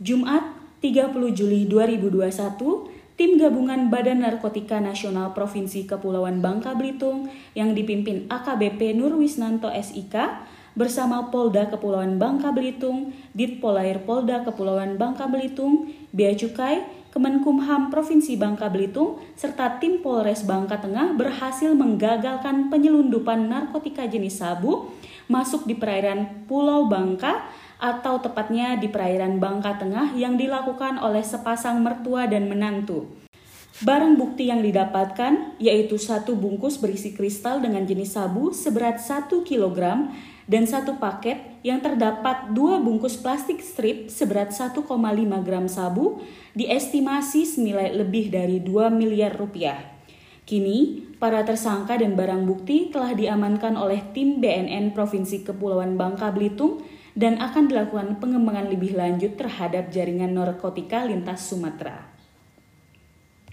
Jumat 30 Juli 2021, tim gabungan Badan Narkotika Nasional Provinsi Kepulauan Bangka Belitung yang dipimpin AKBP Nurwisnanto SIK bersama Polda Kepulauan Bangka Belitung, Ditpolair Polda Kepulauan Bangka Belitung, Bea Cukai, Kemenkumham Provinsi Bangka Belitung, serta tim Polres Bangka Tengah berhasil menggagalkan penyelundupan narkotika jenis sabu masuk di perairan Pulau Bangka atau tepatnya di perairan Bangka Tengah yang dilakukan oleh sepasang mertua dan menantu. Barang bukti yang didapatkan yaitu satu bungkus berisi kristal dengan jenis sabu seberat 1 kg dan satu paket yang terdapat dua bungkus plastik strip seberat 1,5 gram sabu diestimasi senilai lebih dari 2 miliar rupiah. Kini, para tersangka dan barang bukti telah diamankan oleh tim BNN Provinsi Kepulauan Bangka Belitung dan akan dilakukan pengembangan lebih lanjut terhadap jaringan narkotika lintas Sumatera.